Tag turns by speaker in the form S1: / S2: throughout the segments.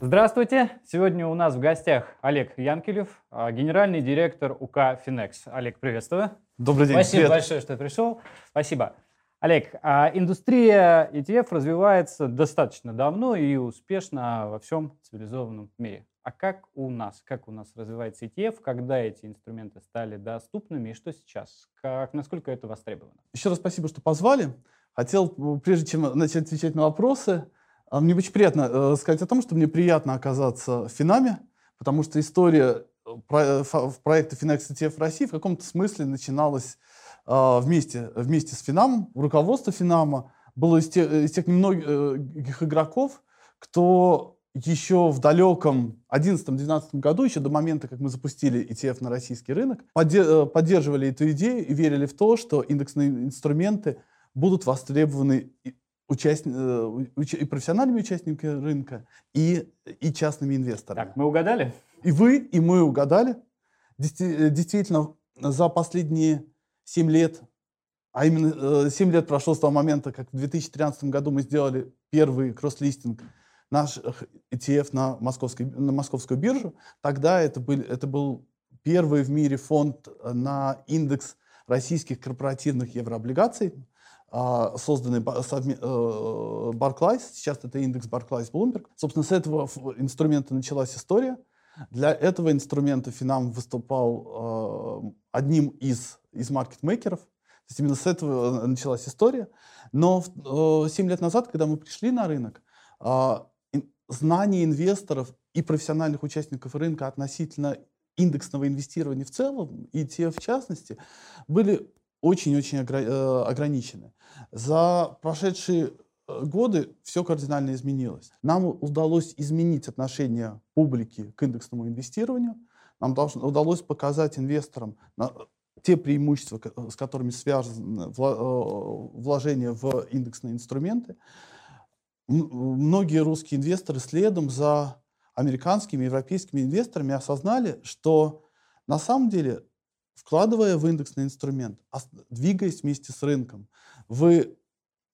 S1: Здравствуйте! Сегодня у нас в гостях Олег Янкелев, а, генеральный директор УК «Финекс». Олег, приветствую.
S2: Добрый день.
S1: Спасибо
S2: Привет.
S1: большое, что пришел. Спасибо. Олег, а индустрия ETF развивается достаточно давно и успешно во всем цивилизованном мире. А как у нас? Как у нас развивается ETF? Когда эти инструменты стали доступными и что сейчас? Как, насколько это востребовано?
S2: Еще раз спасибо, что позвали. Хотел, прежде чем начать отвечать на вопросы, а, мне очень приятно э, сказать о том, что мне приятно оказаться в Финаме, потому что история э, в проекта Finex ETF России в каком-то смысле начиналась а, вместе, вместе с Финамом. Руководство Финама было из тех, из тех немногих игроков, кто еще в далеком 2011-2012 году, еще до момента, как мы запустили ETF на российский рынок, подде- э, поддерживали эту идею и верили в то, что индексные инструменты будут востребованы и, э, уч- и профессиональными участниками рынка, и, и частными инвесторами.
S1: Так, мы угадали?
S2: И вы, и мы угадали. Действи- э, Действительно, за последние 7 лет, а именно э, 7 лет прошло с того момента, как в 2013 году мы сделали первый кросс-листинг наших ETF на, московской, на московскую биржу, тогда это был, это был первый в мире фонд э, на индекс российских корпоративных еврооблигаций, созданный ба- совме- э, Barclays, сейчас это индекс Barclays Bloomberg. Собственно, с этого инструмента началась история. Для этого инструмента Финам выступал э, одним из, из маркетмейкеров. То есть именно с этого э, началась история. Но э, 7 лет назад, когда мы пришли на рынок, знания инвесторов и профессиональных участников рынка относительно индексного инвестирования в целом, и те в частности, были очень-очень э, ограничены. За прошедшие э, годы все кардинально изменилось. Нам удалось изменить отношение публики к индексному инвестированию. Нам удалось показать инвесторам те преимущества, с которыми связаны э, вложения в индексные инструменты. Многие русские инвесторы следом за американскими, европейскими инвесторами осознали, что на самом деле, вкладывая в индексный инструмент, ос- двигаясь вместе с рынком, вы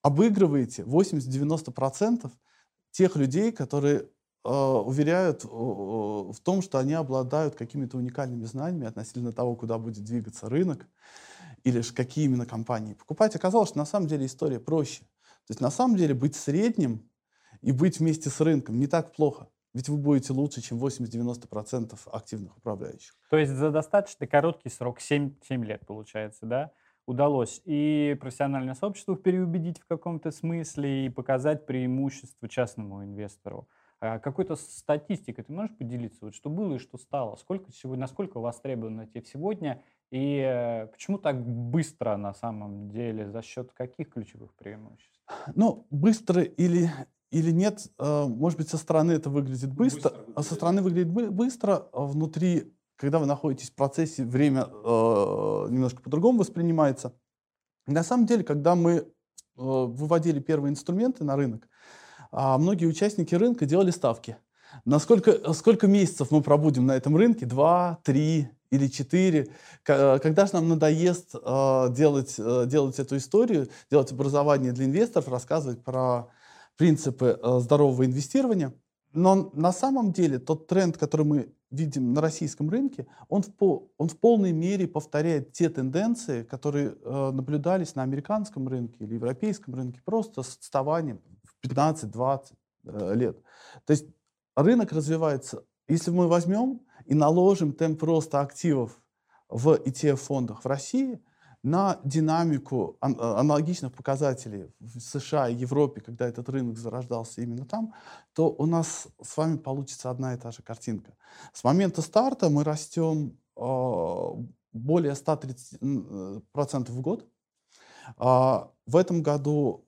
S2: обыгрываете 80-90% тех людей, которые э, уверяют э, в том, что они обладают какими-то уникальными знаниями относительно того, куда будет двигаться рынок или ж какие именно компании покупать. Оказалось, что на самом деле история проще. То есть на самом деле быть средним и быть вместе с рынком не так плохо. Ведь вы будете лучше, чем 80-90% активных управляющих.
S1: То есть за достаточно короткий срок, 7, 7 лет получается, да, удалось и профессиональное сообщество переубедить в каком-то смысле и показать преимущество частному инвестору. А Какой-то статистикой ты можешь поделиться, вот что было и что стало? Сколько сегодня, насколько востребован ETF сегодня и э, почему так быстро на самом деле, за счет каких ключевых преимуществ?
S2: Ну, быстро или, или нет, э, может быть, со стороны это выглядит быстро, а со стороны выглядит бы- быстро, а внутри, когда вы находитесь в процессе, время э, немножко по-другому воспринимается. На самом деле, когда мы э, выводили первые инструменты на рынок, а, многие участники рынка делали ставки. Насколько, сколько месяцев мы пробудем на этом рынке? Два, три или четыре? Когда же нам надоест э, делать, э, делать эту историю, делать образование для инвесторов, рассказывать про принципы э, здорового инвестирования? Но на самом деле тот тренд, который мы видим на российском рынке, он в, по- он в полной мере повторяет те тенденции, которые э, наблюдались на американском рынке или европейском рынке просто с отставанием в 15-20 э, лет. То есть рынок развивается. Если мы возьмем и наложим темп роста активов в ETF-фондах в России на динамику э, аналогичных показателей в США и Европе, когда этот рынок зарождался именно там, то у нас с вами получится одна и та же картинка. С момента старта мы растем э, более 130% м, э, в год. А, В этом году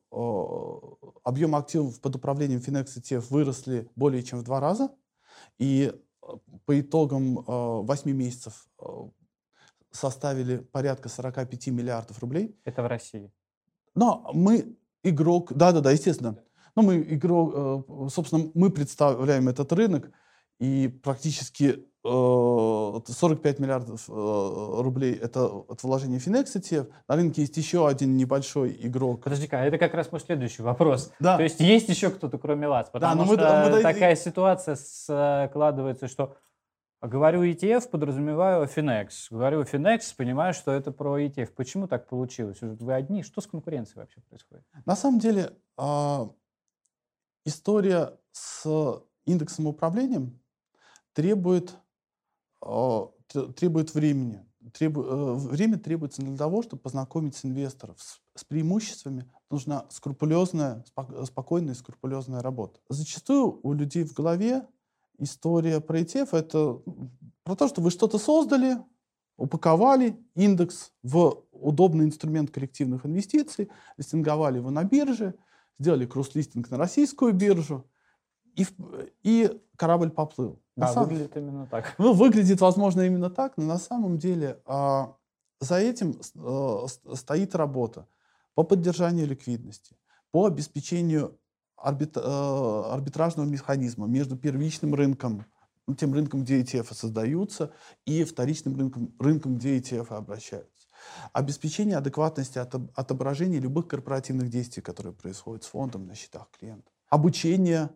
S2: объем активов под управлением Finex ETF выросли более чем в два раза. И по итогам 8 месяцев составили порядка 45 миллиардов рублей.
S1: Это в России.
S2: Но мы игрок, да-да-да, естественно. Но мы игрок, э, собственно, мы представляем этот рынок, и практически 45 миллиардов рублей это, это вложение Finex ETF. На рынке есть еще один небольшой игрок.
S1: Подожди-ка, это как раз мой следующий вопрос. Да. То есть есть еще кто-то, кроме вас? Потому да, что мы, мы, такая ситуация складывается, что говорю ETF, подразумеваю Finex. Говорю Finex, понимаю, что это про ETF. Почему так получилось? Вы одни? Что с конкуренцией вообще происходит?
S2: На самом деле а, история с индексом управлением требует а, требует времени. Требу, э, время требуется для того, чтобы познакомить инвесторов с, с преимуществами. Нужна скрупулезная, спокойная и скрупулезная работа. Зачастую у людей в голове история про ETF — это про то, что вы что-то создали, упаковали индекс в удобный инструмент коллективных инвестиций, листинговали его на бирже, сделали кросс-листинг на российскую биржу, и, и корабль поплыл.
S1: Да, на выглядит самом, именно так.
S2: Ну, выглядит, возможно, именно так, но на самом деле а, за этим а, стоит работа по поддержанию ликвидности, по обеспечению арбит, а, арбитражного механизма между первичным рынком, ну, тем рынком, где ETF создаются, и вторичным рынком, рынком где ETF обращаются. Обеспечение адекватности отображения любых корпоративных действий, которые происходят с фондом на счетах клиентов. Обучение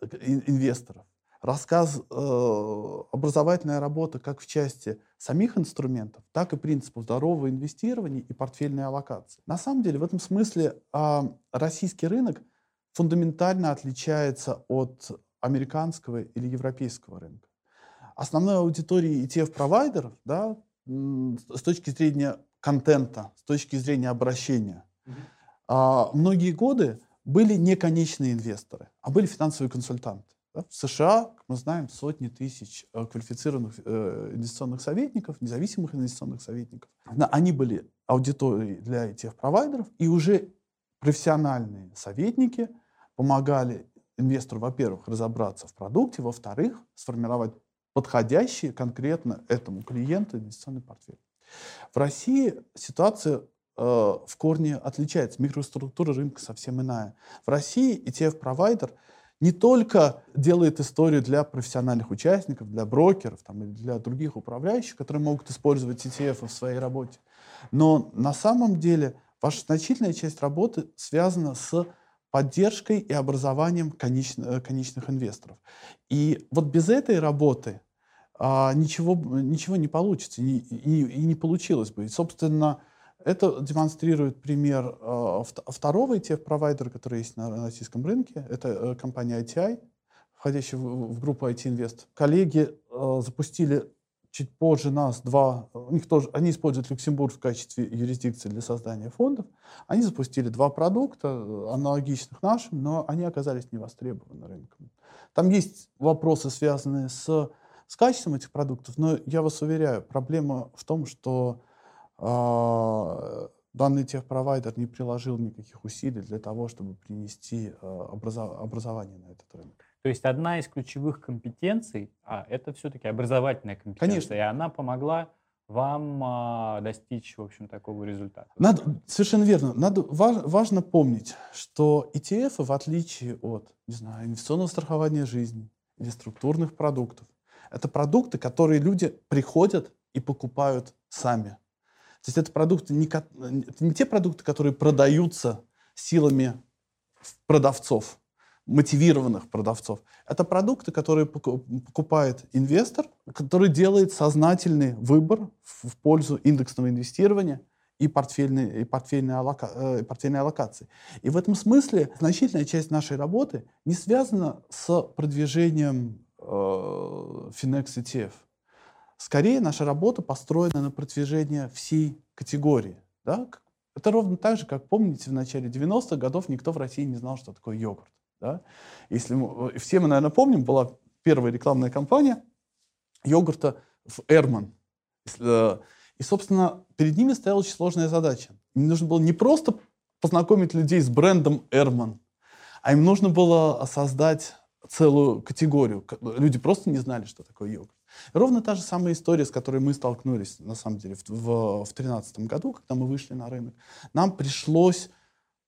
S2: э, инвесторов рассказ, э, образовательная работа как в части самих инструментов, так и принципов здорового инвестирования и портфельной аллокации. На самом деле, в этом смысле э, российский рынок фундаментально отличается от американского или европейского рынка. Основной аудиторией ETF-провайдеров, да, с точки зрения контента, с точки зрения обращения, mm-hmm. многие годы были не конечные инвесторы, а были финансовые консультанты. В США, как мы знаем, сотни тысяч э, квалифицированных э, инвестиционных советников, независимых инвестиционных советников. Они были аудиторией для ETF-провайдеров, и уже профессиональные советники помогали инвестору, во-первых, разобраться в продукте, во-вторых, сформировать подходящий конкретно этому клиенту инвестиционный портфель. В России ситуация э, в корне отличается, микроструктура рынка совсем иная. В России ETF-провайдер – не только делает историю для профессиональных участников, для брокеров там, или для других управляющих, которые могут использовать ETF в своей работе, но на самом деле ваша значительная часть работы связана с поддержкой и образованием конеч, э, конечных инвесторов. И вот без этой работы а, ничего, ничего не получится и, и, и не получилось бы. И, собственно, это демонстрирует пример э, второго ETF-провайдера, который есть на российском рынке. Это э, компания ITI, входящая в, в группу IT Invest. Коллеги э, запустили чуть позже нас два, у них тоже, они используют Люксембург в качестве юрисдикции для создания фондов. Они запустили два продукта, аналогичных нашим, но они оказались не востребованы рынком. Там есть вопросы, связанные с, с качеством этих продуктов, но я вас уверяю, проблема в том, что а, данный техпровайдер не приложил никаких усилий для того, чтобы принести а, образование на этот рынок.
S1: То есть одна из ключевых компетенций, а это все-таки образовательная компетенция, Конечно. и она помогла вам а, достичь, в общем, такого результата.
S2: Надо, совершенно верно. Надо, важ, важно помнить, что ETF, в отличие от, не знаю, инвестиционного страхования жизни или структурных продуктов, это продукты, которые люди приходят и покупают сами. То есть это продукты не, это не те продукты, которые продаются силами продавцов, мотивированных продавцов. Это продукты, которые покупает инвестор, который делает сознательный выбор в пользу индексного инвестирования и портфельной, и портфельной, аллока, э, портфельной аллокации. И в этом смысле значительная часть нашей работы не связана с продвижением э, Finex ETF. Скорее, наша работа построена на продвижение всей категории. Да? Это ровно так же, как помните, в начале 90-х годов никто в России не знал, что такое йогурт. Да? Если мы, э, все мы, наверное, помним, была первая рекламная кампания йогурта в Эрман. Э, и, собственно, перед ними стояла очень сложная задача. Им нужно было не просто познакомить людей с брендом Эрман, а им нужно было создать целую категорию. Люди просто не знали, что такое йогурт. Ровно та же самая история, с которой мы столкнулись, на самом деле, в 2013 году, когда мы вышли на рынок. Нам пришлось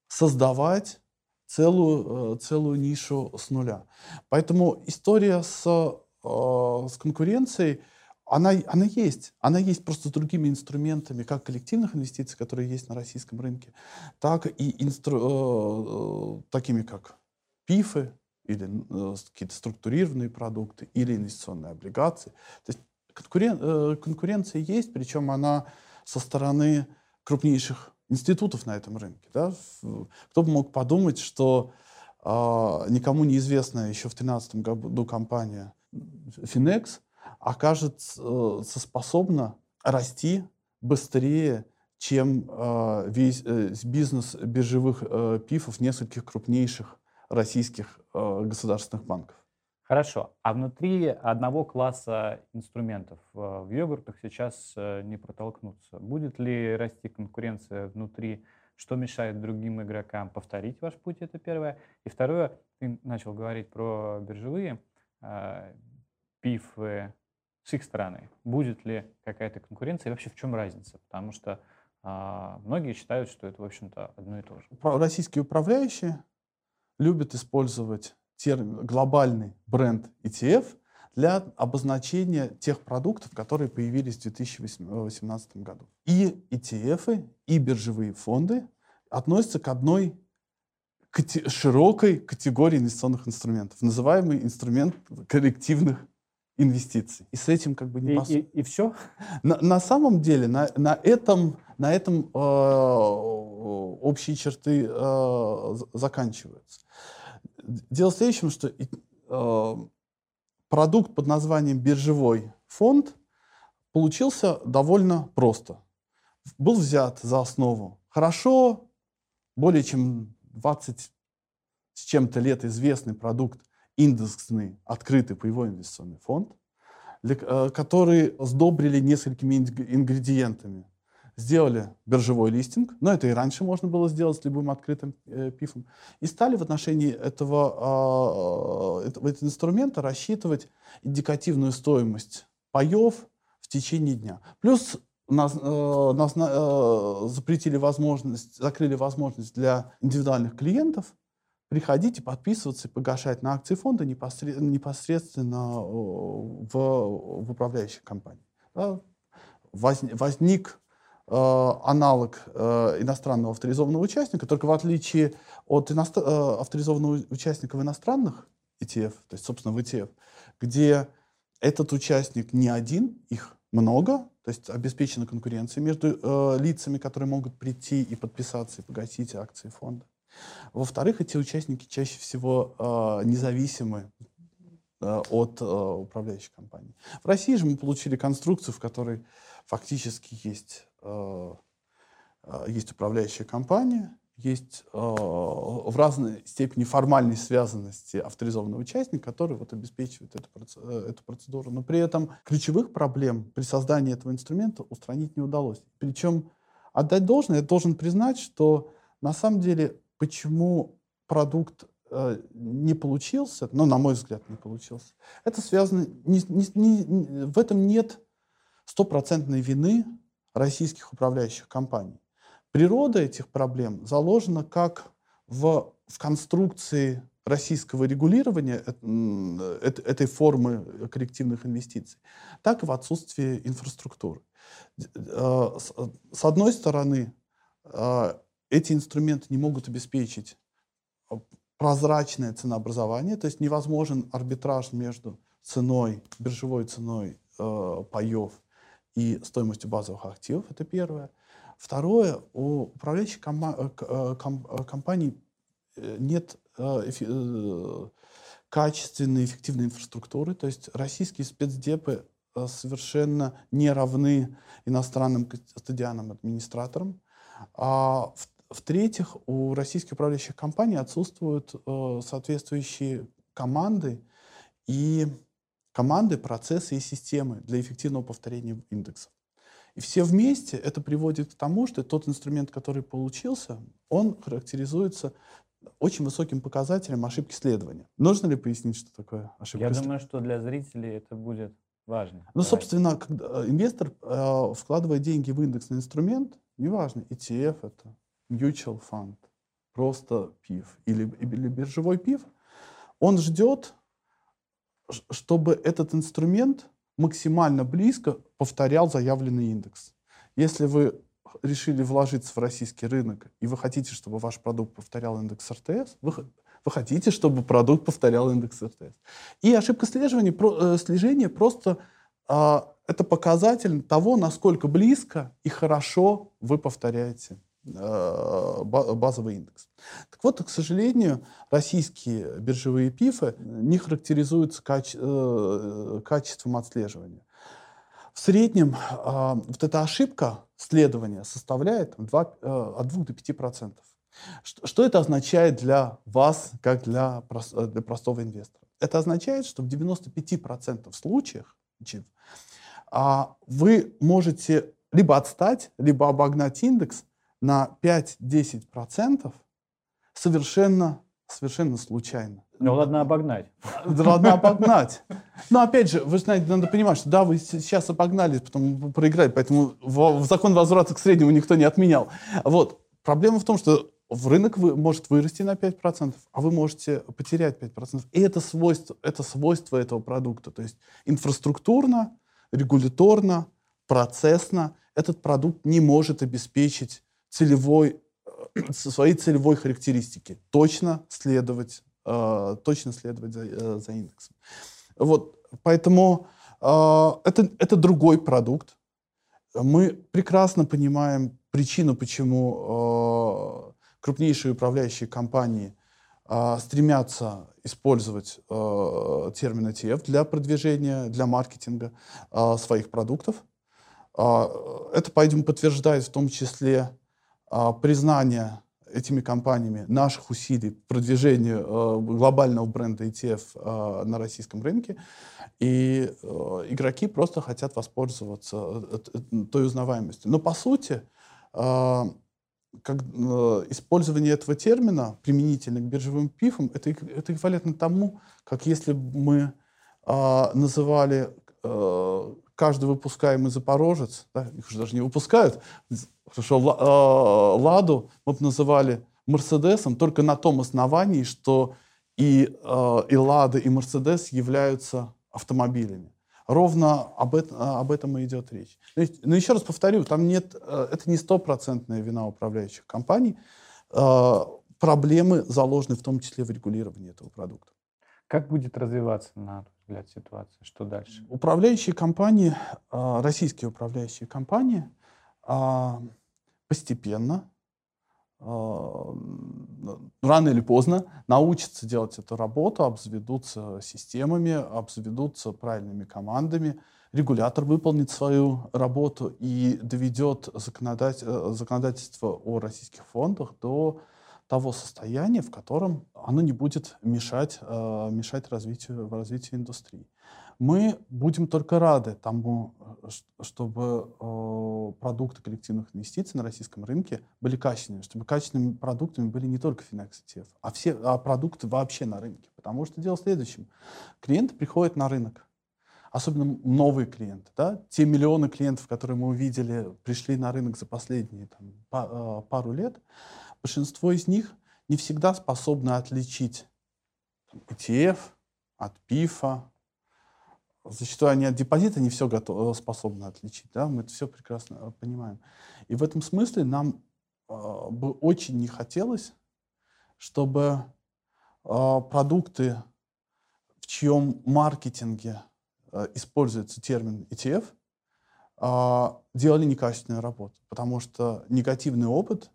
S2: создавать целую, э, целую нишу с нуля. Поэтому история с э, с конкуренцией, она, она есть. Она есть просто другими инструментами, как коллективных инвестиций, которые есть на российском рынке, так и инстру, э, такими как ПИФы или какие-то структурированные продукты или инвестиционные облигации. То есть конкурен, конкуренция есть, причем она со стороны крупнейших институтов на этом рынке. Да? Кто бы мог подумать, что э, никому неизвестная еще в 2013 году компания Finex окажется э, способна расти быстрее, чем э, весь э, бизнес биржевых э, пифов нескольких крупнейших российских э, государственных банков.
S1: Хорошо. А внутри одного класса инструментов э, в йогуртах сейчас э, не протолкнуться. Будет ли расти конкуренция внутри, что мешает другим игрокам повторить ваш путь, это первое. И второе, ты начал говорить про биржевые э, пифы с их стороны. Будет ли какая-то конкуренция и вообще в чем разница? Потому что э, многие считают, что это, в общем-то, одно и то же.
S2: Российские управляющие любят использовать термин, глобальный бренд ETF для обозначения тех продуктов, которые появились в 2018 году. И ETF, и биржевые фонды относятся к одной широкой категории инвестиционных инструментов, называемый инструмент коллективных инвестиций.
S1: И с этим как бы не и, пос... и, и все?
S2: На, на самом деле на, на этом, на этом э, общие черты э, заканчиваются. Дело в следующем, что э, продукт под названием биржевой фонд получился довольно просто. Был взят за основу хорошо, более чем 20 с чем-то лет известный продукт, индексный, открытый паевой инвестиционный фонд, э, который сдобрили несколькими ингредиентами сделали биржевой листинг, но это и раньше можно было сделать с любым открытым э, пифом, и стали в отношении этого, э, этого инструмента рассчитывать индикативную стоимость паев в течение дня. Плюс нас, э, нас э, запретили возможность, закрыли возможность для индивидуальных клиентов приходить и подписываться и погашать на акции фонда непосредственно, непосредственно в, в управляющей компании. Да? Возник Э, аналог э, иностранного авторизованного участника, только в отличие от иностр... Э, авторизованного участника в иностранных ETF, то есть, собственно, в ETF, где этот участник не один, их много, то есть обеспечена конкуренция между э, лицами, которые могут прийти и подписаться и погасить акции фонда. Во-вторых, эти участники чаще всего э, независимы э, от э, управляющей компании. В России же мы получили конструкцию, в которой фактически есть Э, э, есть управляющая компания, есть э, в разной степени формальной связанности авторизованного участника, который вот обеспечивает эту, процедуру. Но при этом ключевых проблем при создании этого инструмента устранить не удалось. Причем отдать должное, я должен признать, что на самом деле почему продукт не получился, ну, на мой взгляд, не получился, это связано, не, не, не, в этом нет стопроцентной вины российских управляющих компаний. Природа этих проблем заложена как в, в конструкции российского регулирования этой формы коллективных инвестиций, так и в отсутствии инфраструктуры. Э, с одной стороны, э, эти инструменты не могут обеспечить прозрачное ценообразование, то есть невозможен арбитраж между ценой, биржевой ценой э, паев и стоимостью базовых активов, это первое. Второе, у управляющих э, э, э, компаний нет качественной, эффективной инфраструктуры, то есть российские спецдепы совершенно не равны иностранным стадианам администраторам. А в-третьих, у российских управляющих компаний отсутствуют соответствующие команды и команды, процессы и системы для эффективного повторения индексов. И все вместе это приводит к тому, что тот инструмент, который получился, он характеризуется очень высоким показателем ошибки следования. Нужно ли пояснить, что такое ошибка
S1: Я думаю, что для зрителей это будет важно.
S2: Ну, Давай. собственно, когда э, инвестор э, вкладывает деньги в индексный инструмент, неважно, ETF это, mutual fund, просто PIF или, или биржевой PIF, он ждет чтобы этот инструмент максимально близко повторял заявленный индекс. Если вы решили вложиться в российский рынок, и вы хотите, чтобы ваш продукт повторял индекс РТС, вы, вы хотите, чтобы продукт повторял индекс РТС. И ошибка слежения, про, э, слежения просто э, это показатель того, насколько близко и хорошо вы повторяете базовый индекс. Так вот, к сожалению, российские биржевые пифы не характеризуются каче э, качеством отслеживания. В среднем э, вот эта ошибка следования составляет 2, э, от 2 до 5 процентов. Что, это означает для вас, как для, для простого инвестора? Это означает, что в 95% случаях а, вы можете либо отстать, либо обогнать индекс на 5-10% совершенно, совершенно случайно.
S1: Ну, ладно обогнать.
S2: Да, ладно обогнать. Но опять же, вы знаете, надо понимать, что да, вы сейчас обогнали, потом проиграли, поэтому в, закон возврата к среднему никто не отменял. Вот. Проблема в том, что в рынок вы, может вырасти на 5%, а вы можете потерять 5%. И это свойство, это свойство этого продукта. То есть инфраструктурно, регуляторно, процессно этот продукт не может обеспечить целевой, э, своей целевой характеристики. Точно следовать э, точно следовать за, э, за индексом. Вот, поэтому э, это, это другой продукт. Мы прекрасно понимаем причину, почему э, крупнейшие управляющие компании э, стремятся использовать э, термин ETF для продвижения, для маркетинга э, своих продуктов. Э, это, по-видимому, подтверждает в том числе признание этими компаниями наших усилий по продвижению э, глобального бренда ETF э, на российском рынке. И э, игроки просто хотят воспользоваться э, э, той узнаваемостью. Но по сути, э, как, э, использование этого термина применительно к биржевым пифам, это, это эквивалентно тому, как если бы мы э, называли э, каждый выпускаемый запорожец, да, их уже даже не выпускают, хорошо, э, Ладу мы бы называли Мерседесом только на том основании, что и, э, и Лада, и Мерседес являются автомобилями. Ровно об, это, об этом и идет речь. Но еще раз повторю, там нет, э, это не стопроцентная вина управляющих компаний. Проблемы заложены в том числе в регулировании этого продукта.
S1: Как будет развиваться, на взгляд, ситуация? Что дальше?
S2: Управляющие компании, российские управляющие компании – постепенно, а, рано или поздно научатся делать эту работу, обзаведутся системами, обзаведутся правильными командами, регулятор выполнит свою работу и доведет законодательство о российских фондах до того состояния, в котором оно не будет мешать, а, мешать развитию, развитию индустрии. Мы будем только рады тому, э, чтобы э, продукты коллективных инвестиций на российском рынке были качественными, чтобы качественными продуктами были не только Finex ETF, а все а продукты вообще на рынке. Потому что дело в следующем. Клиенты приходят на рынок, особенно новые клиенты. Да? Те миллионы клиентов, которые мы увидели, пришли на рынок за последние там, э, пару лет, большинство из них не всегда способны отличить ETF от ПИФа, Они от депозита не все готовы, способны отличить. Да? Мы это все прекрасно э, понимаем. И в этом смысле нам э, бы очень не хотелось, чтобы э, продукты, в чьем маркетинге э, используется термин ETF, э, делали некачественную работу. Потому что негативный опыт,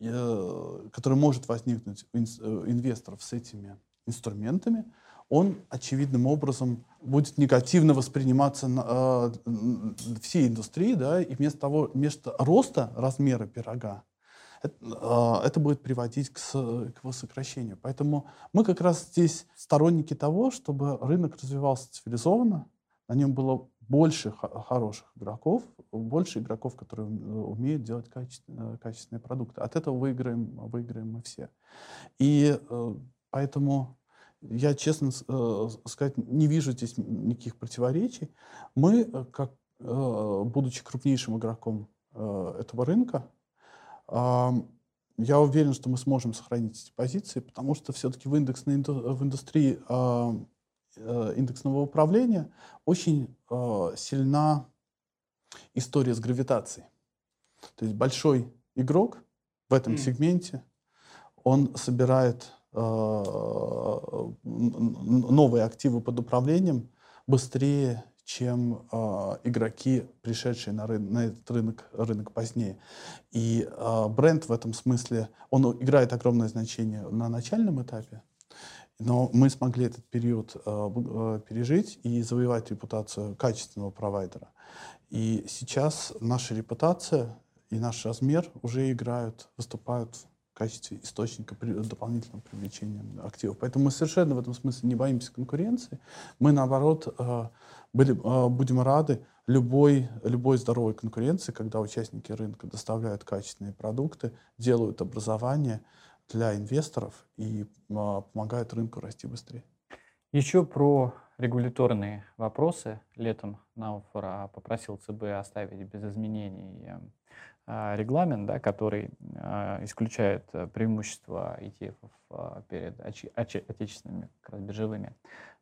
S2: э, который может возникнуть у инвесторов с этими инструментами, он очевидным образом будет негативно восприниматься э, всей индустрией, да, и вместо того, вместо роста размера пирога, это, э, это будет приводить к, к его сокращению. Поэтому мы как раз здесь сторонники того, чтобы рынок развивался цивилизованно, на нем было больше хороших игроков, больше игроков, которые умеют делать качественные, качественные продукты. От этого выиграем, выиграем мы все. И э, поэтому я, честно э, сказать, не вижу здесь никаких противоречий. Мы, э, как, э, будучи крупнейшим игроком этого рынка, я уверен, что мы сможем сохранить эти позиции, потому что все-таки в индексной в индустрии индексного управления очень сильна история с гравитацией. То есть большой игрок в этом mm. сегменте, он собирает новые активы под управлением быстрее, чем э, игроки, пришедшие на, рын, на этот рынок, рынок позднее. И э, бренд в этом смысле, он играет огромное значение на начальном этапе, но мы смогли этот период э, пережить и завоевать репутацию качественного провайдера. И сейчас наша репутация и наш размер уже играют, выступают качестве источника дополнительного привлечения активов. Поэтому мы совершенно в этом смысле не боимся конкуренции. Мы, наоборот, были, а, будем рады любой, любой здоровой конкуренции, когда участники рынка доставляют качественные продукты, делают образование для инвесторов и а, помогают рынку расти быстрее.
S1: Еще про регуляторные вопросы. Летом Науфор попросил ЦБ оставить без изменений регламент, да, который исключает преимущества ETF перед отечественными как раз, биржевыми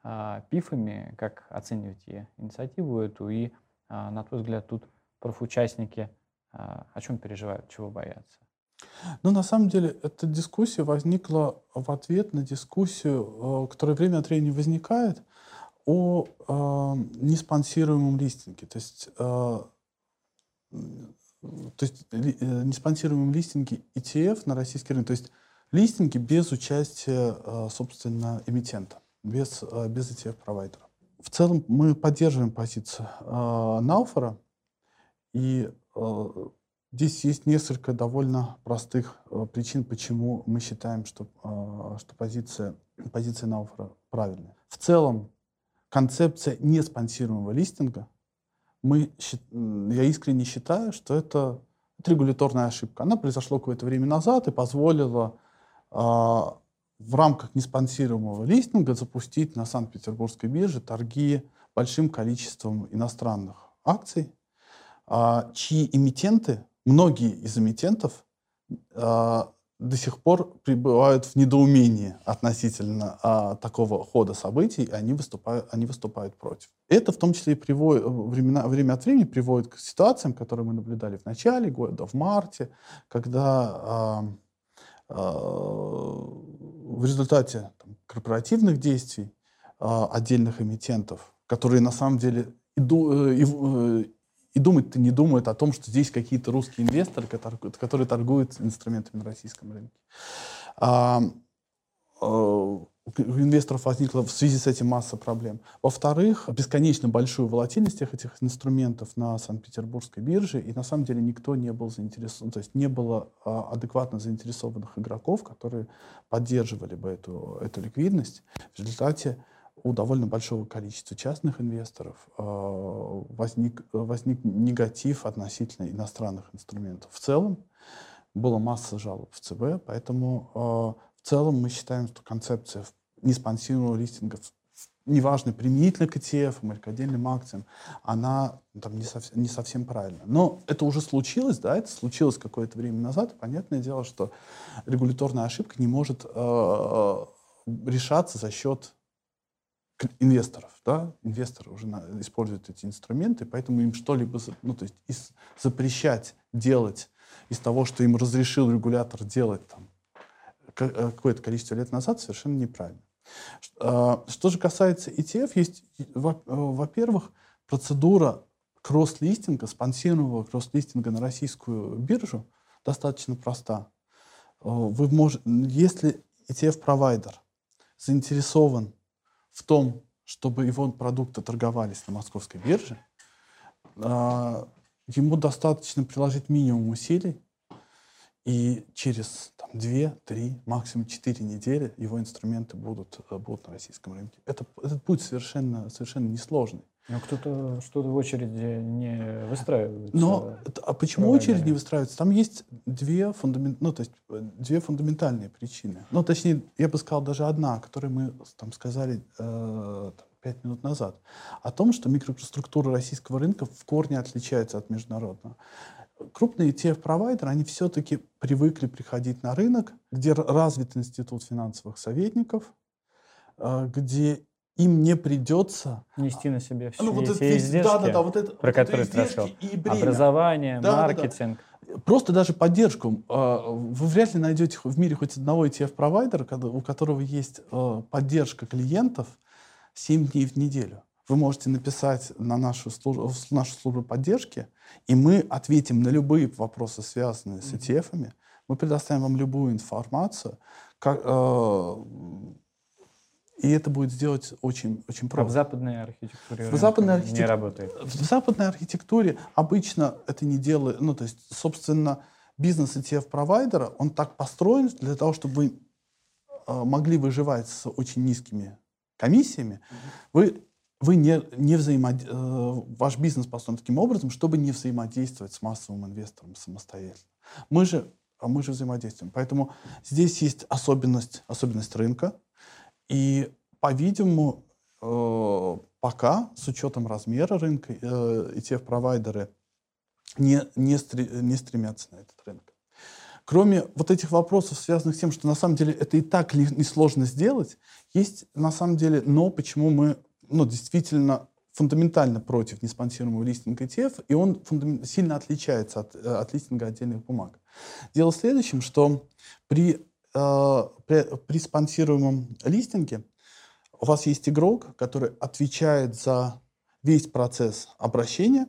S1: а, пифами, как оцениваете инициативу эту, и, а, на твой взгляд, тут профучастники а, о чем переживают, чего боятся?
S2: Ну, на самом деле, эта дискуссия возникла в ответ на дискуссию, э, которая время от времени возникает, о э, неспонсируемом листинге. То есть, э, то есть э, неспонсируемом листинге ETF на российский рынок. То есть листинги без участия, э, собственно, эмитента без, э, без ETF-провайдера. В целом мы поддерживаем позицию Науфора, и здесь есть несколько довольно простых причин, почему мы считаем, что, что позиция, позиция Науфора правильная. В целом концепция неспонсируемого листинга, мы, я искренне считаю, что это, регуляторная ошибка. Она произошла какое-то время назад и позволила э, в рамках неспонсируемого листинга запустить на Санкт-Петербургской бирже торги большим количеством иностранных акций, а, чьи эмитенты, многие из эмитентов а, до сих пор пребывают в недоумении относительно а, такого хода событий, и они выступают, они выступают против. Это в том числе и приводит, времена, время от времени приводит к ситуациям, которые мы наблюдали в начале года, в марте, когда а, а, в результате там, корпоративных действий а, отдельных эмитентов, которые на самом деле и, э, и, э, и думать-то не думают о том, что здесь какие-то русские инвесторы, которые, которые торгуют инструментами на российском рынке. А, а, у инвесторов возникла в связи с этим масса проблем. Во-вторых, бесконечно большую волатильность всех этих инструментов на Санкт-Петербургской бирже, и на самом деле никто не был заинтересован, то есть не было а, адекватно заинтересованных игроков, которые поддерживали бы эту, эту ликвидность. В результате у довольно большого количества частных инвесторов э, возник, возник негатив относительно иностранных инструментов. В целом была масса жалоб в ЦБ, поэтому э, в целом мы считаем, что концепция неспонсируемого листинга, неважно, применительно к ETF или к отдельным акциям, она там, не, совсем, не совсем правильна. Но это уже случилось, да, это случилось какое-то время назад. понятное дело, что регуляторная ошибка не может э решаться за счет инвесторов. Да? Инвесторы уже на, используют эти инструменты, поэтому им что-либо ну, то есть из, запрещать делать из того, что им разрешил регулятор делать там, э, какое-то количество лет назад, совершенно неправильно. А, что же касается ETF, есть, э, во-первых, процедура кросс-листинга, спонсируемого кросс-листинга на российскую биржу достаточно проста. Э, вы можете, если ETF-провайдер заинтересован в том, чтобы его продукты торговались на московской бирже, а, ему достаточно приложить минимум усилий, и через там, 2, 3, максимум 4 недели его инструменты будут, э, будут на российском рынке. Это, этот путь совершенно, совершенно несложный.
S1: Но кто-то что-то в очереди не выстраивает.
S2: Но а почему очередь не выстраивается? Там есть две, фундамент, ну, то есть э, две фундаментальные причины. Ну, точнее, я бы сказал, даже одна, о которой мы там сказали э, пять минут назад. О том, что микроструктура российского рынка в корне отличается от международного крупные ETF-провайдеры, они все-таки привыкли приходить на рынок, где развит институт финансовых советников, э, где им не придется
S1: нести на себе все
S2: ну, вот
S1: эти
S2: это
S1: издержки,
S2: да, да, да, вот это,
S1: про
S2: вот
S1: которые ты рассказал. образование,
S2: Да, да, да.
S1: маркетинг.
S2: Просто даже поддержку. А, Вы вряд ли найдете в мире хоть одного ETF-провайдера, у которого есть э, поддержка клиентов 7 дней в неделю. Вы можете написать на нашу службу, нашу службу поддержки, и мы ответим на любые вопросы, связанные с ETF-ами. Мы предоставим вам любую информацию. как, э, и это будет сделать очень, очень
S1: А в
S2: просто.
S1: западной архитектуре
S2: В западной
S1: не
S2: архитек-
S1: работает.
S2: В западной архитектуре обычно это не делает, ну то есть, собственно, бизнес ETF-провайдера, он так построен для того, чтобы вы э, могли выживать с очень низкими комиссиями. Вы, вы не, не взаимод... э, ваш бизнес построен таким образом, чтобы не взаимодействовать с массовым инвестором самостоятельно. Мы же, а мы же взаимодействуем. Поэтому здесь есть особенность, особенность рынка. И, по-видимому, э, пока, с учетом размера рынка, э, ETF-провайдеры не, не, стре- не стремятся на этот рынок. Кроме вот этих вопросов, связанных с тем, что на самом деле это и так несложно сделать, есть на самом деле но, почему мы ну, действительно фундаментально против неспонсируемого листинга ETF, и он сильно отличается от, э, от листинга отдельных бумаг. Дело в следующем, что при, э, при, при спонсируемом листинге у вас есть игрок, который отвечает за весь процесс обращения,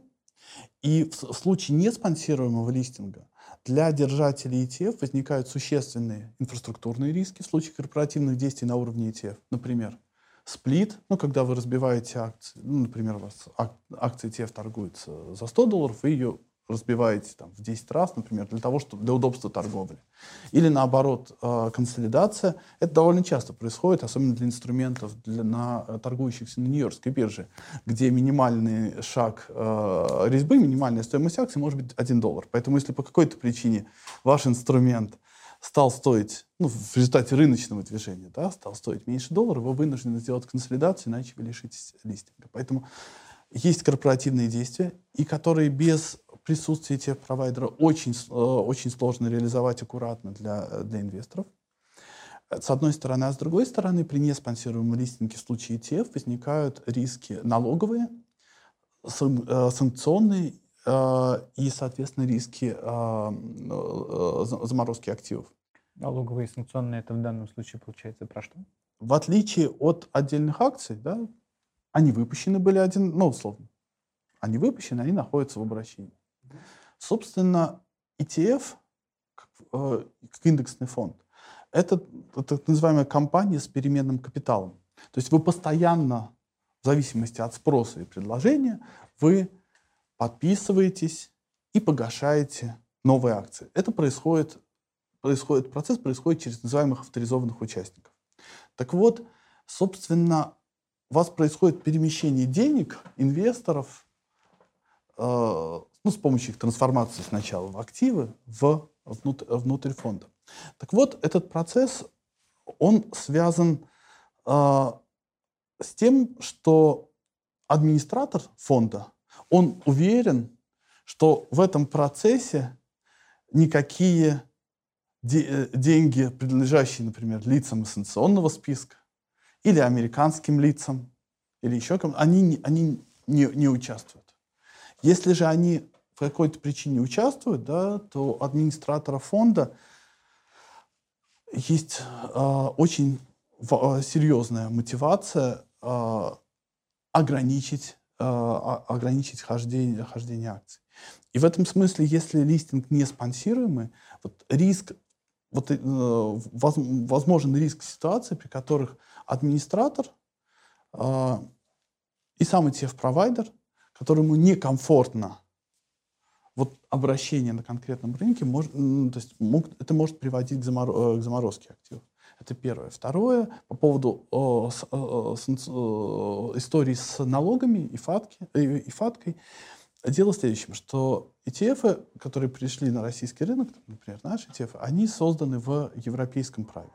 S2: и в, в случае неспонсируемого листинга для держателей ETF возникают существенные инфраструктурные риски в случае корпоративных действий на уровне ETF. Например, сплит, ну, когда вы разбиваете акции, ну, например, у вас ак- акция ETF торгуется за 100 долларов, вы ее разбиваете там, в 10 раз, например, для того, чтобы для удобства торговли. Или наоборот, э, консолидация. Это довольно часто происходит, особенно для инструментов для, на, э, торгующихся на Нью-Йоркской бирже, где минимальный шаг э, резьбы, минимальная стоимость акций может быть 1 доллар. Поэтому если по какой-то причине ваш инструмент стал стоить, ну, в результате рыночного движения, да, стал стоить меньше доллара, вы вынуждены сделать консолидацию, иначе вы лишитесь листинга. Поэтому есть корпоративные действия, и которые без присутствия тех провайдера очень, э, очень сложно реализовать аккуратно для, э, для инвесторов. Э, С одной стороны, а с другой стороны, при неспонсируемом листинге в случае ETF возникают риски налоговые, сан- санкционные и, соответственно, риски за- заморозки активов.
S1: Налоговые и санкционные это в данном случае получается про что?
S2: В отличие от отдельных акций, да, они выпущены были один, ну, условно, они выпущены, они находятся в обращении. Собственно, ETF, как, э, как индексный фонд, это так называемая компания с переменным капиталом. То есть вы постоянно, в зависимости от спроса и предложения, вы подписываетесь и погашаете новые акции. Это происходит, происходит, процесс происходит через называемых авторизованных участников. Так вот, собственно, у вас происходит перемещение денег инвесторов э, ну, с помощью их трансформации сначала в активы, в, внут- внутрь фонда. Так вот, этот процесс, он связан э, с тем, что администратор фонда, он уверен, что в этом процессе никакие де- э, деньги, принадлежащие, например, лицам из санкционного списка или американским лицам, или еще кому они, они не, не участвуют. Если же они по какой-то причине участвуют, да, то администратора фонда есть а, очень в- а, серьезная мотивация а, ограничить, а- ограничить хождение, хождение акций. И в этом смысле, если листинг не спонсируемый, вот риск, вот, э, воз- возможен риск ситуации, при которых администратор а, и сам ETF-провайдер, которому некомфортно вот обращение на конкретном рынке, может, м, то есть мог- это может приводить к, заморо- э, к заморозке активов. Это первое. Второе, по поводу э, с- э, санкци- э, истории с налогами и, фатки, э, и фаткой. Дело в следующем, что ETF, которые пришли на российский рынок, например, наши ETF, они созданы в европейском праве.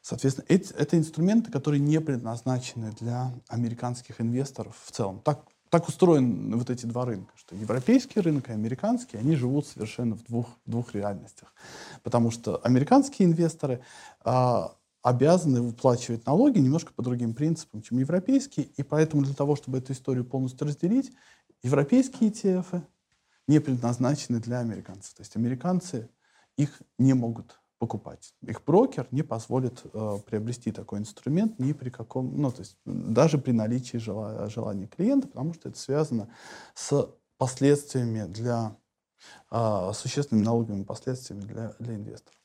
S2: Соответственно, эти, это инструменты, которые не предназначены для американских инвесторов в целом. Так, так устроены вот эти два рынка, что европейский рынок и американский, они живут совершенно в двух, двух реальностях. Потому что американские инвесторы, а, обязаны выплачивать налоги немножко по другим принципам, чем европейские, и поэтому для того, чтобы эту историю полностью разделить, европейские ETF не предназначены для американцев. То есть американцы их не могут покупать. Их брокер не позволит э, приобрести такой инструмент ни при каком, ну то есть даже при наличии жела, желания клиента, потому что это связано с последствиями для э, существенными налоговыми последствиями для, для инвесторов.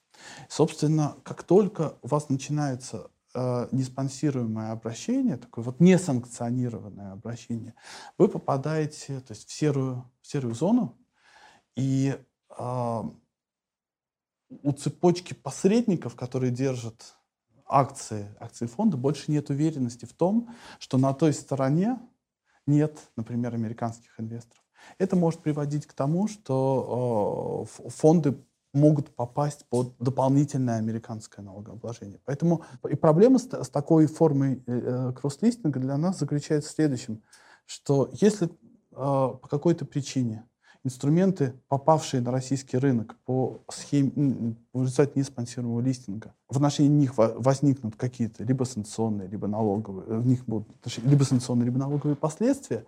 S2: Собственно, как только у вас начинается э, неспонсируемое обращение, такое вот несанкционированное обращение, вы попадаете то есть, в, серую, в серую зону, и э, у цепочки посредников, которые держат акции, акции фонда, больше нет уверенности в том, что на той стороне нет, например, американских инвесторов. Это может приводить к тому, что э, фонды могут попасть под дополнительное американское налогообложение. Поэтому и проблема с, с такой формой э, кросс-листинга для нас заключается в следующем, что если э, по какой-то причине инструменты, попавшие на российский рынок по схеме, в результате неспонсируемого листинга, в отношении них возникнут какие-то либо санкционные, либо налоговые, в них будут либо санкционные, либо налоговые последствия,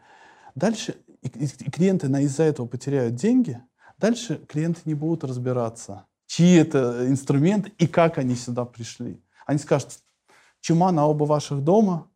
S2: дальше и, и клиенты из-за этого потеряют деньги, дальше клиенты не будут разбираться, чьи это инструменты и как они сюда пришли. Они скажут, чума на оба ваших дома,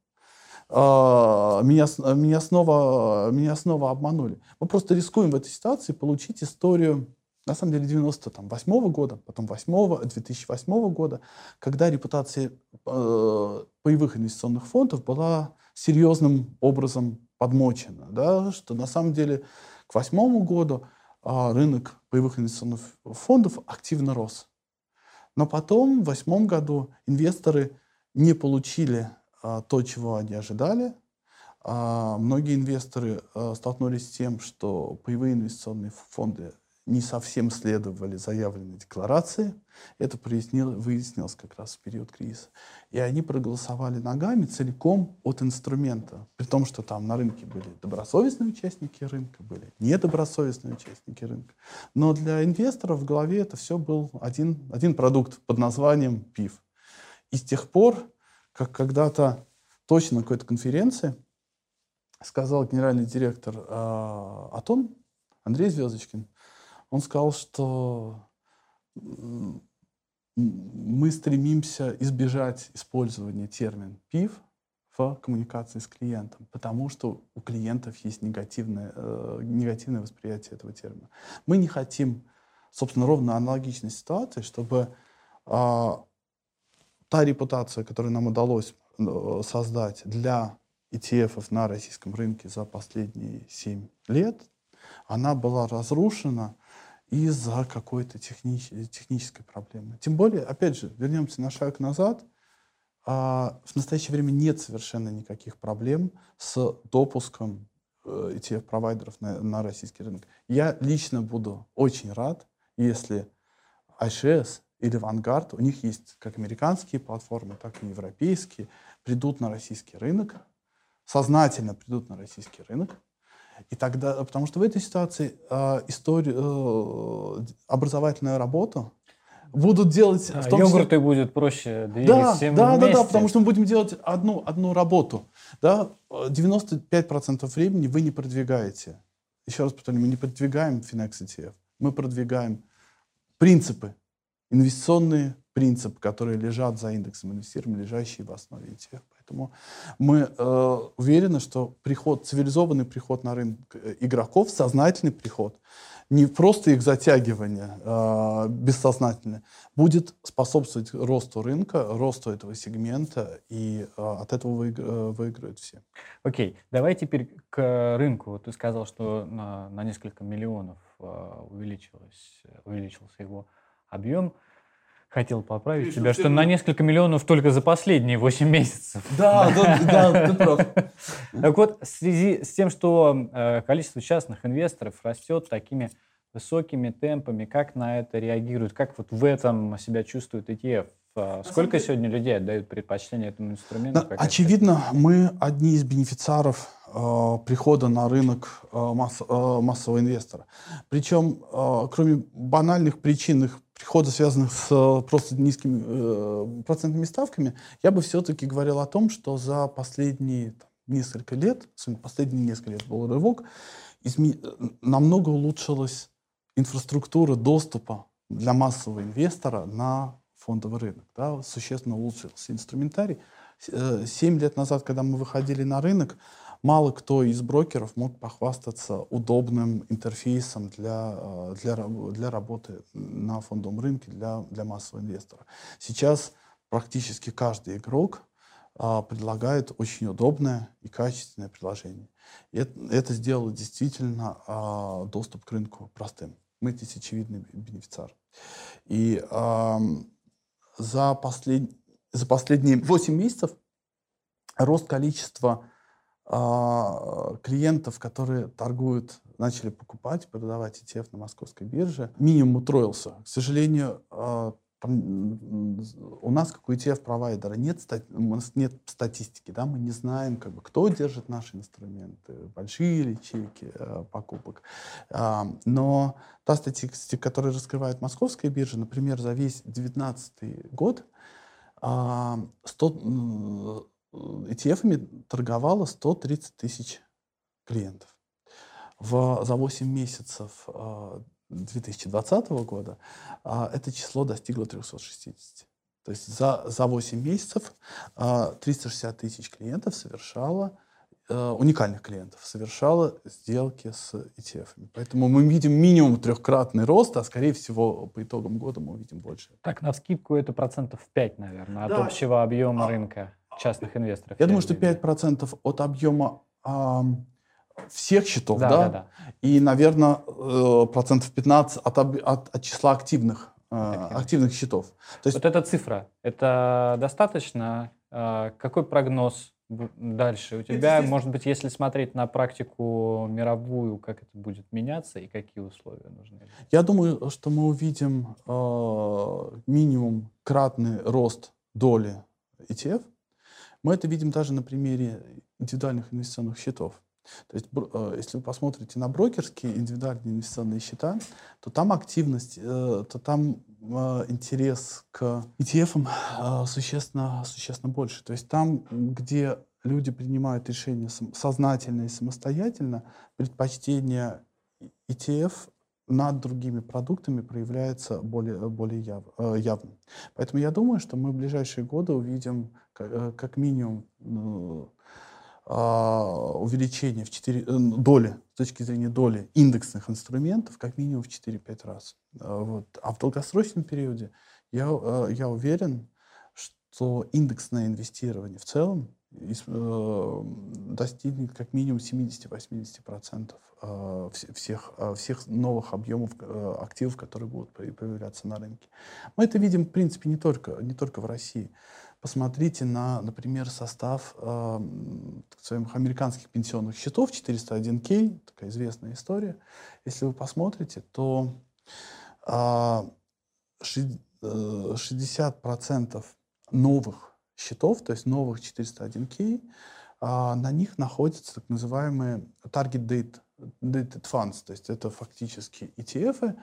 S2: меня, меня, снова, меня снова обманули. Мы просто рискуем в этой ситуации получить историю, на самом деле, 98 -го года, потом 8 2008 года, когда репутация э, боевых инвестиционных фондов была серьезным образом подмочена. Да, что на самом деле к 2008 году э, рынок боевых инвестиционных фондов активно рос. Но потом, в 2008 году, инвесторы не получили а, то, чего они ожидали. А, многие инвесторы а, столкнулись с тем, что паевые инвестиционные фонды не совсем следовали заявленной декларации. Это прояснил, выяснилось как раз в период кризиса. И они проголосовали ногами целиком от инструмента. При том, что там на рынке были добросовестные участники рынка, были недобросовестные участники рынка. Но для инвесторов в голове это все был один, один продукт под названием ПИФ. И с тех пор как когда-то точно на какой-то конференции сказал генеральный директор э, АТОН Андрей Звездочкин. Он сказал, что мы стремимся избежать использования термина ПИВ в коммуникации с клиентом, потому что у клиентов есть негативное, э, негативное восприятие этого термина. Мы не хотим, собственно, ровно аналогичной ситуации, чтобы э, та репутация, которую нам удалось э, создать для ETF на российском рынке за последние 7 лет, она была разрушена из-за какой-то технич технической проблемы. Тем более, опять же, вернемся на шаг назад, а, в настоящее время нет совершенно никаких проблем с допуском э, ETF-провайдеров на, на российский рынок. Я лично буду очень рад, если ICS или Vanguard, у них есть как американские платформы, так и европейские, придут на российский рынок, сознательно придут на российский рынок, и тогда, потому что в этой ситуации э, историю, э, образовательную работу будут делать...
S1: А, в том йогурты числе... будет проще двигать да, всем
S2: да,
S1: вместе.
S2: Да, да, потому что мы будем делать одну, одну работу. Да? 95% времени вы не продвигаете. Еще раз повторю, мы не продвигаем Finex ETF, мы продвигаем принципы инвестиционные принципы, которые лежат за индексом инвестирования, лежащие в основе ETF. Поэтому мы э, уверены, что приход, цивилизованный приход на рынок э, игроков, сознательный приход, не просто их затягивание э, бессознательное, будет способствовать росту рынка, росту этого сегмента, и э, от этого выигр, э, выиграют все.
S1: Окей, okay. давай теперь к рынку. Ты сказал, что на, на несколько миллионов э, увеличилось, увеличился его объем. Хотел поправить тебя, что на несколько миллионов только за последние 8 месяцев.
S2: Да, да, да, ты прав.
S1: Так вот, в связи с тем, что э, количество частных инвесторов растет такими высокими темпами, как на это реагируют, как вот в этом себя чувствует ETF? А сколько сегодня людей отдают предпочтение этому инструменту?
S2: Да, очевидно, мы одни из бенефициаров э, прихода на рынок э, масс, э, массового инвестора. Причем, э, кроме банальных причин их прихода, связанных с э, просто низкими э, процентными ставками, я бы все-таки говорил о том, что за последние там, несколько лет, последние несколько лет был рывок, изме... намного улучшилась инфраструктура доступа для массового инвестора на фондовый рынок. Да, существенно улучшился инструментарий. Э, семь лет назад, когда мы выходили на рынок, мало кто из брокеров мог похвастаться удобным интерфейсом для, э, для, для работы на фондовом рынке для, для массового инвестора. Сейчас практически каждый игрок а, предлагает очень удобное и качественное приложение. Это, сделало действительно а, доступ к рынку простым. Мы здесь очевидный бенефициар. И а, за, послед... за последние 8 месяцев рост количества клиентов, которые торгуют, начали покупать, продавать ETF на московской бирже, минимум утроился. К сожалению, а, у нас, как у ETF-провайдера, нет, нас нет статистики, да, мы не знаем, как бы, кто держит наши инструменты, большие ли ячейки э, покупок. А, но та статистика, которая раскрывает московская биржа, например, за весь 2019 год а, 100, ETF-ами торговало 130 тысяч клиентов. В, за 8 месяцев 2020 а, года а, это число достигло 360. То есть за, за 8 месяцев 360 а, тысяч клиентов совершало уникальных клиентов совершало сделки с ETF. -ами. Поэтому мы видим минимум трехкратный рост, а скорее всего по итогам года мы увидим больше.
S1: Так, на скидку это процентов 5, наверное, от да. общего объема а, рынка частных инвесторов.
S2: Я думаю, что 5% от объема а, всех счетов, да, да? да, да. и, наверное, э, процентов 15 от, от, от числа активных, э, активных счетов.
S1: То есть... Вот эта цифра, это достаточно? Э, какой прогноз дальше у тебя? Здесь... Может быть, если смотреть на практику мировую, как это будет меняться и какие условия нужны?
S2: Я думаю, что мы увидим минимум кратный рост доли ETF, мы это видим даже на примере индивидуальных инвестиционных счетов. То есть, э, если вы посмотрите на брокерские индивидуальные инвестиционные счета, то там активность, э, то там э, интерес к ETF существенно, существенно больше. То есть там, где люди принимают решения сознательно и самостоятельно, предпочтение ETF над другими продуктами проявляется более, более яв, явно. Поэтому я думаю, что мы в ближайшие годы увидим Э, как минимум а, увеличение в 4, э, доли, с точки зрения доли индексных инструментов, как минимум в 4-5 раз. Вот. А в долгосрочном периоде я, э, я уверен, что индексное инвестирование в целом достигнет как минимум 70-80% всех, всех новых объемов активов, которые будут появляться на рынке. Мы это видим, в принципе, не только, не только в России. Посмотрите на, например, состав э, своих американских пенсионных счетов 401k, такая известная история. Если вы посмотрите, то э, 60% новых счетов, то есть новых 401k, э, на них находятся так называемые target date, dated funds, то есть это фактически ETF,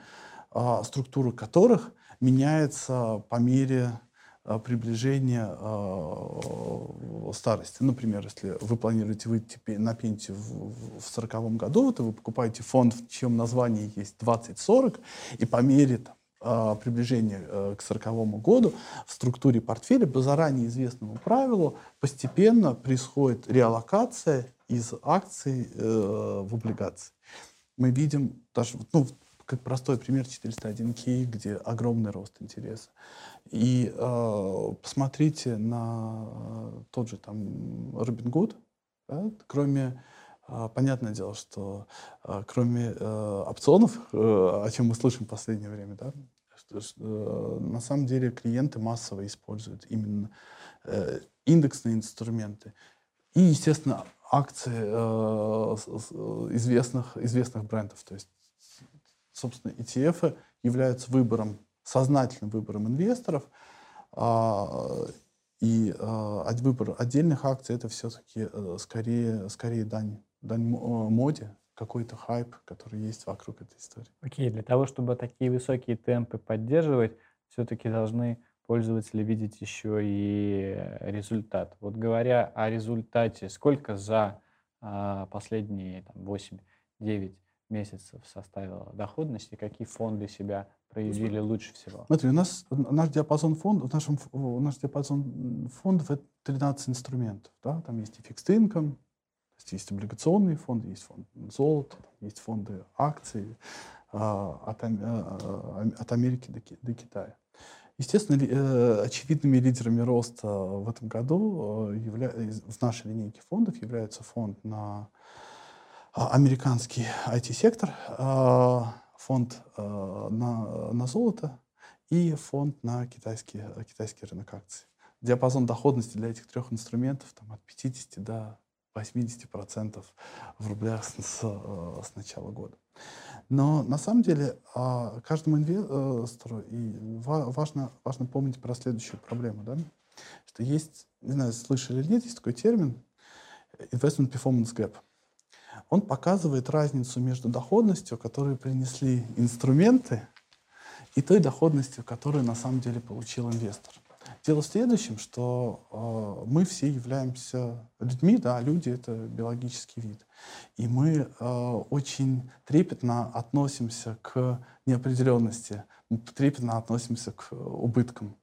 S2: э, структура которых меняется по мере а, приближение э, старости. Например, если вы планируете выйти на пенсию в 1940 году, то вы покупаете фонд, в чьем названии есть 2040, и по мере там, приближения э, к 1940 году в структуре портфеля по заранее известному правилу постепенно происходит реаллокация из акций э, в облигации. Мы видим даже, ну, как простой пример 401k, где огромный рост интереса. И э, посмотрите на э, тот же там Robinhood, да, кроме э, Понятное дело, что э, кроме э, опционов, э, о чем мы слышим в последнее время, да, э, на самом деле клиенты массово используют именно индексные инструменты. И, естественно, акции известных, известных брендов. То есть, собственно, ETF являются выбором сознательным выбором инвесторов. А, и а, выбор отдельных акций это все-таки скорее, скорее дань, дань моде какой-то хайп, который есть вокруг этой истории.
S1: Окей, для того, чтобы такие высокие темпы поддерживать, все-таки должны пользователи видеть еще и результат. Вот говоря о результате, сколько за а, последние там, 8-9 месяцев составила доходность и какие фонды себя проявили лучше всего?
S2: Смотри, у нас наш диапазон фондов, в нашем, наш диапазон фондов это 13 инструментов. Да? Там есть и fixed income, есть облигационные фонды, есть фонд золота, есть фонды акций а, от, а, от Америки до, до Китая. Естественно, э, очевидными лидерами роста в этом году э, явля... в нашей линейке фондов являются фонд на а, американский IT-сектор, фонд э, на, на золото и фонд на китайский, китайский рынок акций. Диапазон доходности для этих трех инструментов там, от 50 до 80% в рублях с, с, с начала года. Но на самом деле а, каждому инвестору и важно, важно помнить про следующую проблему, да? что есть, не знаю, слышали или нет, есть такой термин investment performance gap. Он показывает разницу между доходностью, которую принесли инструменты, и той доходностью, которую на самом деле получил инвестор. Дело в следующем, что э, мы все являемся людьми, да, люди — это биологический вид. И мы э, очень трепетно относимся к неопределенности, трепетно относимся к убыткам.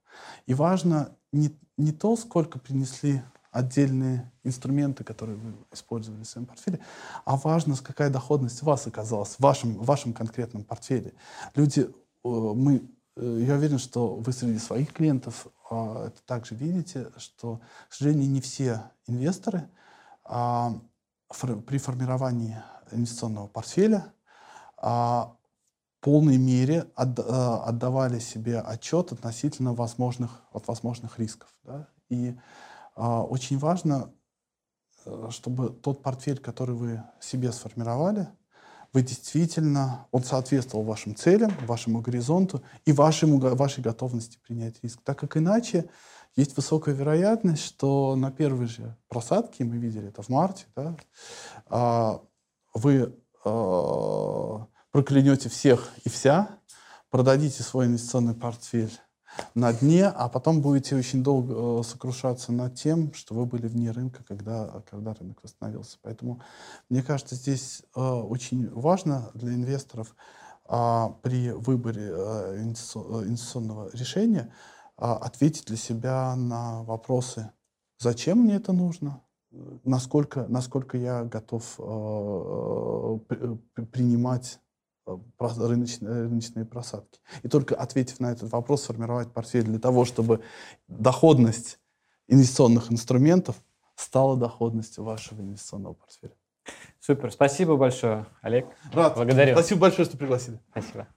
S2: И важно не, не то, сколько принесли отдельные инструменты, которые вы использовали в своем портфеле, а важно, какая доходность у вас оказалась в вашем, в вашем конкретном портфеле. Люди, э, мы, я уверен, что вы среди своих клиентов а, это также видите, что, к сожалению, не все инвесторы а, при формировании инвестиционного портфеля а, в полной мере отдавали себе отчет относительно возможных, от возможных рисков. Да? И очень важно, э, чтобы тот портфель, который вы себе сформировали, вы действительно, он соответствовал вашим целям, вашему горизонту и вашему, вашей готовности принять риск. Так как иначе есть высокая вероятность, что на первой же просадке, мы видели это в марте, да, а, вы а, проклянете всех и вся, продадите свой инвестиционный портфель на дне, а потом будете очень долго э, сокрушаться над тем, что вы были вне рынка, когда, когда рынок восстановился. Поэтому, мне кажется, здесь э, очень важно для инвесторов а, при выборе э, инвестиционного решения а, ответить для себя на вопросы, зачем мне это нужно, насколько, насколько я готов принимать рыночные, рыночные просадки. И только ответив на этот вопрос, сформировать портфель для того, чтобы доходность инвестиционных инструментов стала доходностью вашего инвестиционного портфеля.
S1: Супер, спасибо большое, Олег.
S2: Рад. Благодарю. Спасибо большое, что пригласили.
S1: Спасибо.